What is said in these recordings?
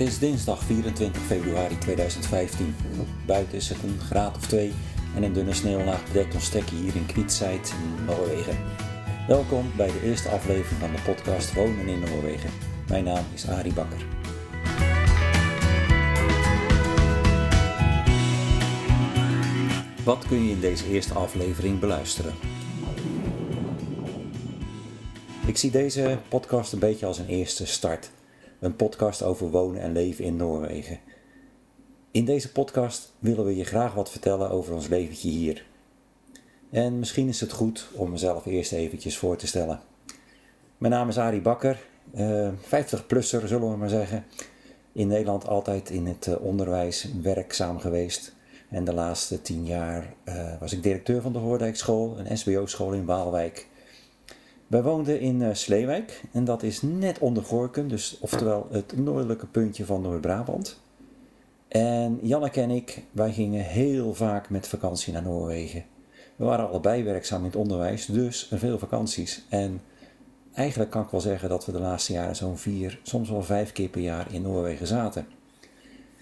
Het is dinsdag 24 februari 2015. Buiten is het een graad of twee en een dunne sneeuwlaag bedekt ons stekje hier in Kwietzijd in Noorwegen. Welkom bij de eerste aflevering van de podcast Wonen in Noorwegen. Mijn naam is Arie Bakker. Wat kun je in deze eerste aflevering beluisteren? Ik zie deze podcast een beetje als een eerste start. Een podcast over wonen en leven in Noorwegen. In deze podcast willen we je graag wat vertellen over ons leventje hier. En misschien is het goed om mezelf eerst eventjes voor te stellen. Mijn naam is Arie Bakker, 50-plusser zullen we maar zeggen. In Nederland altijd in het eh, onderwijs werkzaam geweest. En de laatste tien jaar uh, was ik directeur van de Hoordijkschool, een SBO-school in Waalwijk. Wij woonden in uh, Sleewijk en dat is net onder Gorkum, dus oftewel het noordelijke puntje van Noord-Brabant. En Janneke en ik, wij gingen heel vaak met vakantie naar Noorwegen. We waren allebei werkzaam in het onderwijs, dus veel vakanties. En eigenlijk kan ik wel zeggen dat we de laatste jaren zo'n vier, soms wel vijf keer per jaar in Noorwegen zaten.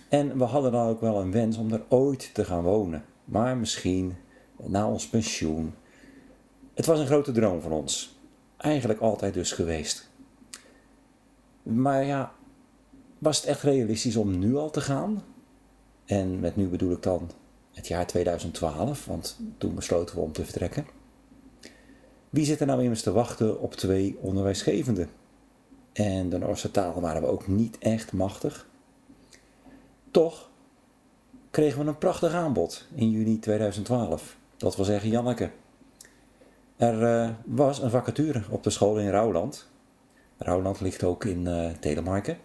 En we hadden dan ook wel een wens om er ooit te gaan wonen. Maar misschien na ons pensioen. Het was een grote droom van ons. Eigenlijk altijd dus geweest. Maar ja, was het echt realistisch om nu al te gaan? En met nu bedoel ik dan het jaar 2012, want toen besloten we om te vertrekken. Wie zit er nou immers te wachten op twee onderwijsgevenden? En de Noorse taal waren we ook niet echt machtig. Toch kregen we een prachtig aanbod in juni 2012. Dat wil zeggen Janneke. Er uh, was een vacature op de school in Rouwland. Rouwland ligt ook in uh, Telemarken.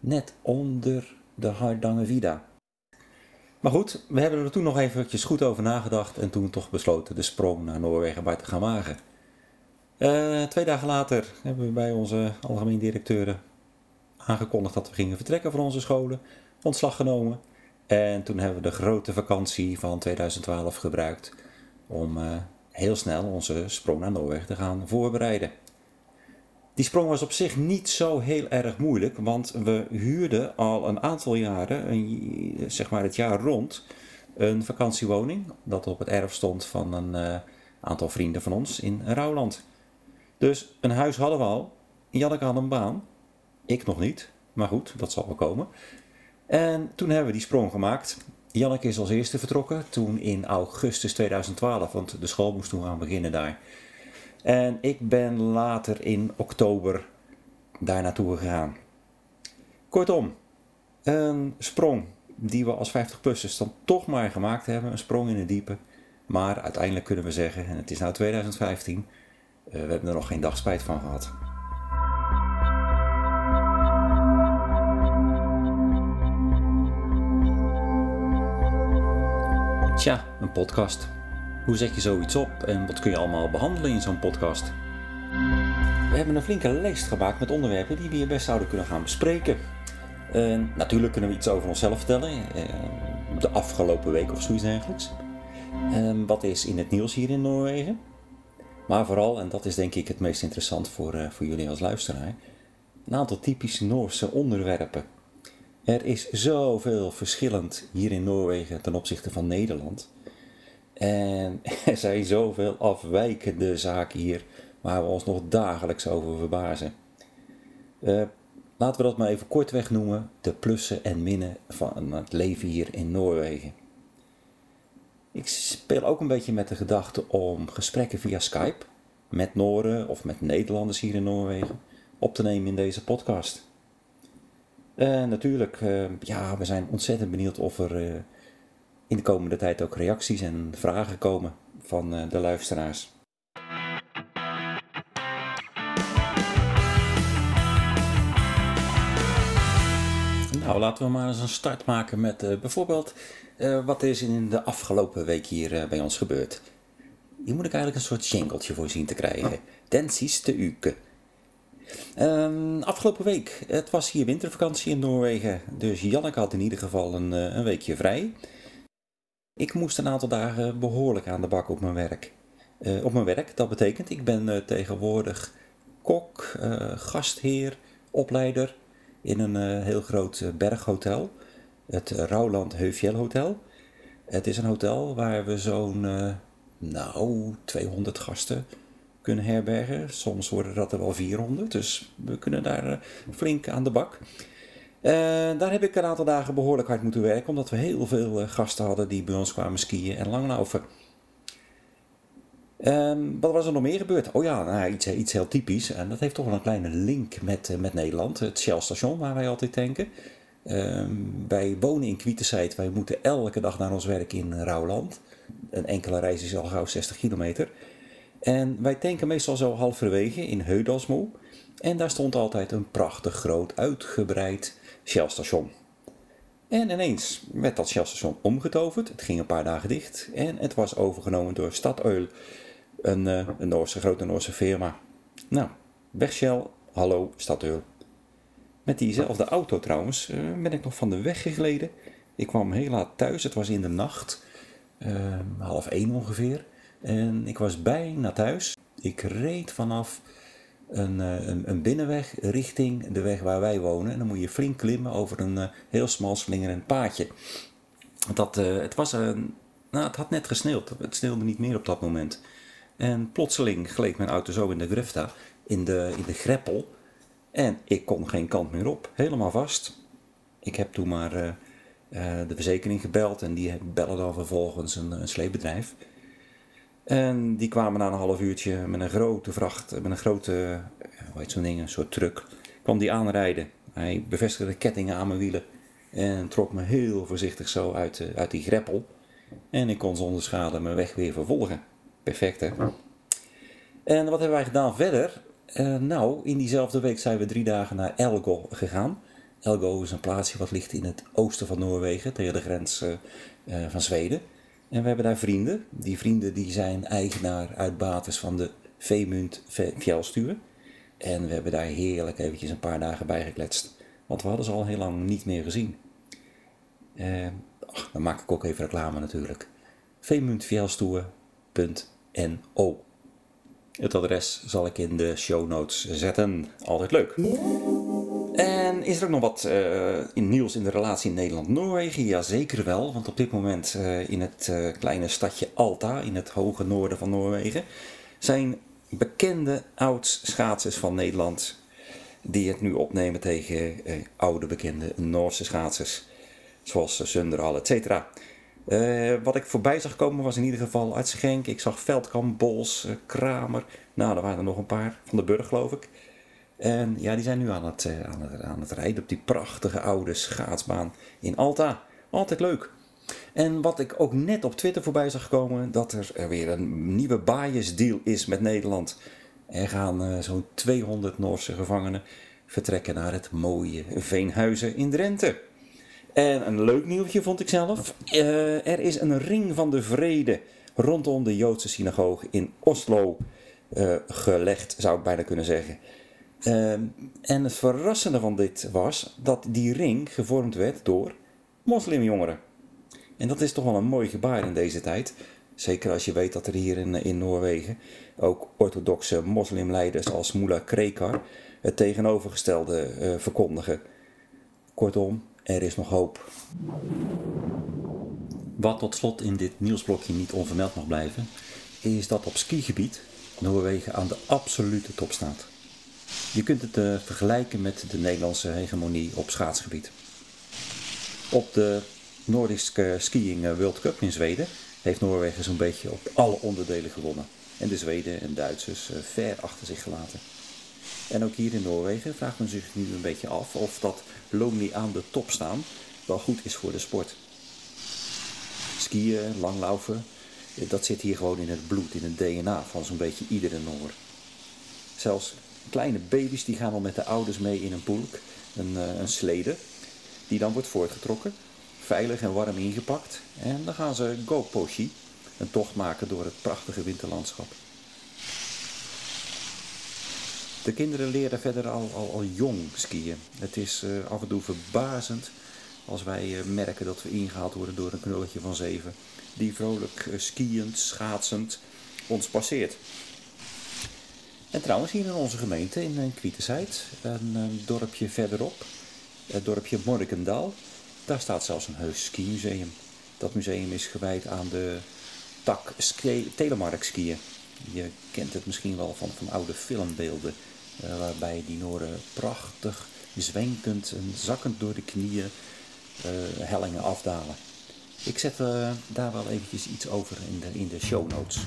Net onder de Hardangervidda. Maar goed, we hebben er toen nog eventjes goed over nagedacht en toen toch besloten de sprong naar Noorwegen bij te gaan wagen. Uh, twee dagen later hebben we bij onze algemeen directeuren aangekondigd dat we gingen vertrekken van onze scholen ontslag genomen. En toen hebben we de grote vakantie van 2012 gebruikt om heel snel onze sprong naar Noorwegen te gaan voorbereiden. Die sprong was op zich niet zo heel erg moeilijk, want we huurden al een aantal jaren, een, zeg maar het jaar rond, een vakantiewoning dat op het erf stond van een uh, aantal vrienden van ons in Rouwland. Dus een huis hadden we al. Janneke had een baan. Ik nog niet, maar goed, dat zal wel komen. En toen hebben we die sprong gemaakt. Janneke is als eerste vertrokken, toen in augustus 2012, want de school moest toen gaan beginnen daar. En ik ben later in oktober daar naartoe gegaan. Kortom, een sprong die we als 50-plussers dan toch maar gemaakt hebben, een sprong in het diepe. Maar uiteindelijk kunnen we zeggen, en het is nu 2015, uh, we hebben er nog geen dag spijt van gehad. Tja, een podcast. Hoe zet je zoiets op en wat kun je allemaal behandelen in zo'n podcast? We hebben een flinke lijst gemaakt met onderwerpen die we hier best zouden kunnen gaan bespreken. Natuurlijk kunnen we iets over onszelf vertellen, uh, de afgelopen week of zoiets dergelijks. Uh, wat is in het nieuws hier in Noorwegen? Maar vooral, en dat is denk ik het meest interessant voor, eh, voor jullie als luisteraar, een aantal typische Noorse onderwerpen er is zoveel verschillend hier in Noorwegen ten opzichte van Nederland. En er zijn zoveel afwijkende zaken hier waar we ons nog dagelijks over verbazen. Uh, laten we dat maar even kortweg noemen: de plussen en minnen van het leven hier in Noorwegen. Ik speel ook een beetje met de gedachte om gesprekken via Skype met Nooren of met Nederlanders hier in Noorwegen op te nemen in deze podcast. Uh, natuurlijk, uh, ja, we zijn ontzettend benieuwd of er uh, in de komende tijd ook reacties en vragen komen van de luisteraars. Nou, laten we maar eens een start maken met bijvoorbeeld wat is in de afgelopen week hier bij ons gebeurd. Hier moet ik eigenlijk een soort jingletje voor zien te krijgen. Densies te uke. Um, afgelopen week, het was hier wintervakantie in Noorwegen, dus Janneke had in ieder geval een, eh, een weekje vrij. Ik moest een aantal dagen behoorlijk aan de bak op mijn werk. Uh, op mijn werk, dat betekent, ik ben uh, tegenwoordig kok, gastheer, opleider in een heel groot berghotel. Het Rauwland Heuvjell Hotel. Het is een hotel waar we zo'n, nou, 200 gasten herbergen. Soms worden dat er wel 400, dus we kunnen daar flink aan de bak. Uh, daar heb ik een aantal dagen behoorlijk hard moeten werken, omdat we heel veel uh, gasten hadden die bij ons kwamen skiën en langlaufen. Um, wat was er nog meer gebeurd? Oh ja, nou, iets, iets heel typisch. En dat heeft toch wel een kleine link met, met Nederland. Het Shell station waar wij altijd tanken. Um, wij wonen in Kwietenseid. Wij moeten elke dag naar ons werk in Rouwland. Een enkele reis is al gauw 60 kilometer. En wij tanken meestal zo halverwege in Heudalsmoe. En daar stond altijd een prachtig groot uitgebreid Shell-station. En ineens werd dat Shell-station omgetoverd. Het ging een paar dagen dicht. En het was overgenomen door Statoil, een, uh, een Noorse, grote Noorse firma. Nou, weg Shell, hallo Statoil. Met diezelfde auto trouwens uh, ben ik nog van de weg gegleden. Ik kwam heel laat thuis, het was in de nacht, uh, half één ongeveer. En ik was bijna thuis. Ik reed vanaf een, eh, een, een, binnenweg richting de weg waar wij wonen. En dan moet je flink klimmen over een uh, heel smal slingerend paadje. Dat, uh, het, was, een, nou, het had net gesneeuwd. Het sneeuwde niet meer op dat moment. En plotseling gleed mijn auto zo in de grifta, in de, in de greppel. En ik kon geen kant meer op. Helemaal vast. Ik heb toen maar de verzekering gebeld. En die bellen dan vervolgens een, een sleepbedrijf. En die kwamen na een half uurtje met een grote vracht, met een grote, hoe heet zo'n ding, een soort truck, kwam die aanrijden. Hij bevestigde de kettingen aan mijn wielen en trok me heel voorzichtig zo uit, uit die greppel. En ik kon zonder schade mijn weg weer vervolgen. Perfect hè? En wat hebben wij gedaan verder? Uh, nou, in diezelfde week zijn we drie dagen naar Elgo gegaan. Elgo is een plaatsje wat ligt in het oosten van Noorwegen, tegen de grens van Zweden. En we hebben daar vrienden. Die vrienden die zijn eigenaar uit basis van de Veemunt Fjellstuur. En we hebben daar heerlijk eventjes een paar dagen bij gekletst. Want we hadden ze al heel lang niet meer gezien. Eh, ach, dan maak ik ook even reclame natuurlijk. Veemuntfjellstoer.no Het adres zal ik in de show notes zetten. Altijd leuk. Is er ook nog wat uh, in nieuws in de relatie Nederland-Noorwegen? Ja, zeker wel. Want op dit moment uh, in het uh, kleine stadje Alta, in het hoge noorden van Noorwegen, zijn bekende oud-schaatsers van Nederland die het nu opnemen tegen oude bekende Noorse schaatsers. Zoals Sunderhal, et cetera. wat ik voorbij zag komen was in ieder geval Arts Genk. Ik zag Veldkamp, Bols, Kramer. Nou, er waren er nog een paar. Van de Burg, geloof ik. En ja, die zijn nu aan het, uh, aan het, aan het rijden op die prachtige oude schaatsbaan in Alta. Altijd leuk. En wat ik ook net op Twitter voorbij zag komen, dat er weer een nieuwe bias deal is met Nederland. Er gaan uh, zo'n 200 Noorse gevangenen vertrekken naar het mooie Veenhuizen in Drenthe. En een leuk nieuwtje vond ik zelf. Uh, er is een ring van de vrede rondom de Joodse synagoge in Oslo gelegd, zou ik bijna kunnen zeggen. Ehm, en het verrassende van dit was dat die ring gevormd werd door moslimjongeren. En dat is toch wel een mooi gebaar in deze tijd. Zeker als je weet dat er hier in, in Noorwegen ook orthodoxe moslimleiders als Mullah Krekar het tegenovergestelde uh, verkondigen. Kortom, er is nog hoop. Wat tot slot in dit nieuwsblokje niet onvermeld mag blijven, is dat op skigebied Noorwegen aan de absolute top staat. Je kunt het uh, vergelijken met de Nederlandse hegemonie op schaatsgebied. Op de Nordic Skiing eh, World Cup in Zweden heeft Noorwegen zo'n beetje op alle onderdelen gewonnen. En de Zweden en Duitsers uh, ver achter zich gelaten. En ook hier in Noorwegen vraagt men zich nu een beetje af of dat Lonely aan de top staan wel goed is voor de sport. Skiën, langlaufen, dat zit hier gewoon in het bloed, in het DNA van zo'n beetje iedere Noor. Zelfs kleine baby's die gaan al met de ouders mee in een poelk, een, uh, een slede, die dan wordt voortgetrokken, veilig en warm ingepakt. En dan gaan ze go-poshi, een tocht maken door het prachtige winterlandschap. De kinderen leren verder al, al, al jong skiën. Het is uh, af en toe verbazend als wij uh, merken dat we ingehaald worden door een knulletje van zeven. Die vrolijk uh, skiënd, schaatsend ons passeert. En trouwens hier in onze gemeente, in Kwietenzijd, een, een dorpje verderop, het dorpje Morkendal. Daar staat zelfs een heus skimuseum. Dat museum is gewijd aan de tak telemark skiën. Je kent het misschien wel van, van oude filmbeelden. Uh, waarbij dinoren prachtig zwenkend en zakkend door de knieën hellingen afdalen. Ik zet daar wel eventjes iets over in de, in de show notes.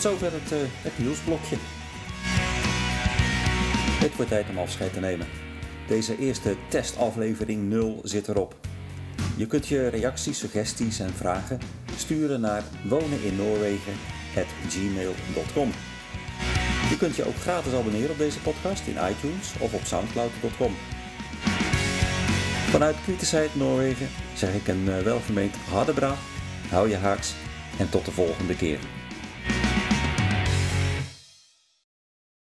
Tot zover het, uh, het nieuwsblokje. Het wordt tijd om afscheid te nemen. Deze eerste testaflevering 0 zit erop. Je kunt je reacties, suggesties en vragen sturen naar woneninnoorwegen.gmail.com Je kunt je ook gratis abonneren op deze podcast in iTunes of op soundcloud.com. Vanuit Kritisheid Noorwegen zeg ik een welgemeend harde bra, hou je haaks en tot de volgende keer.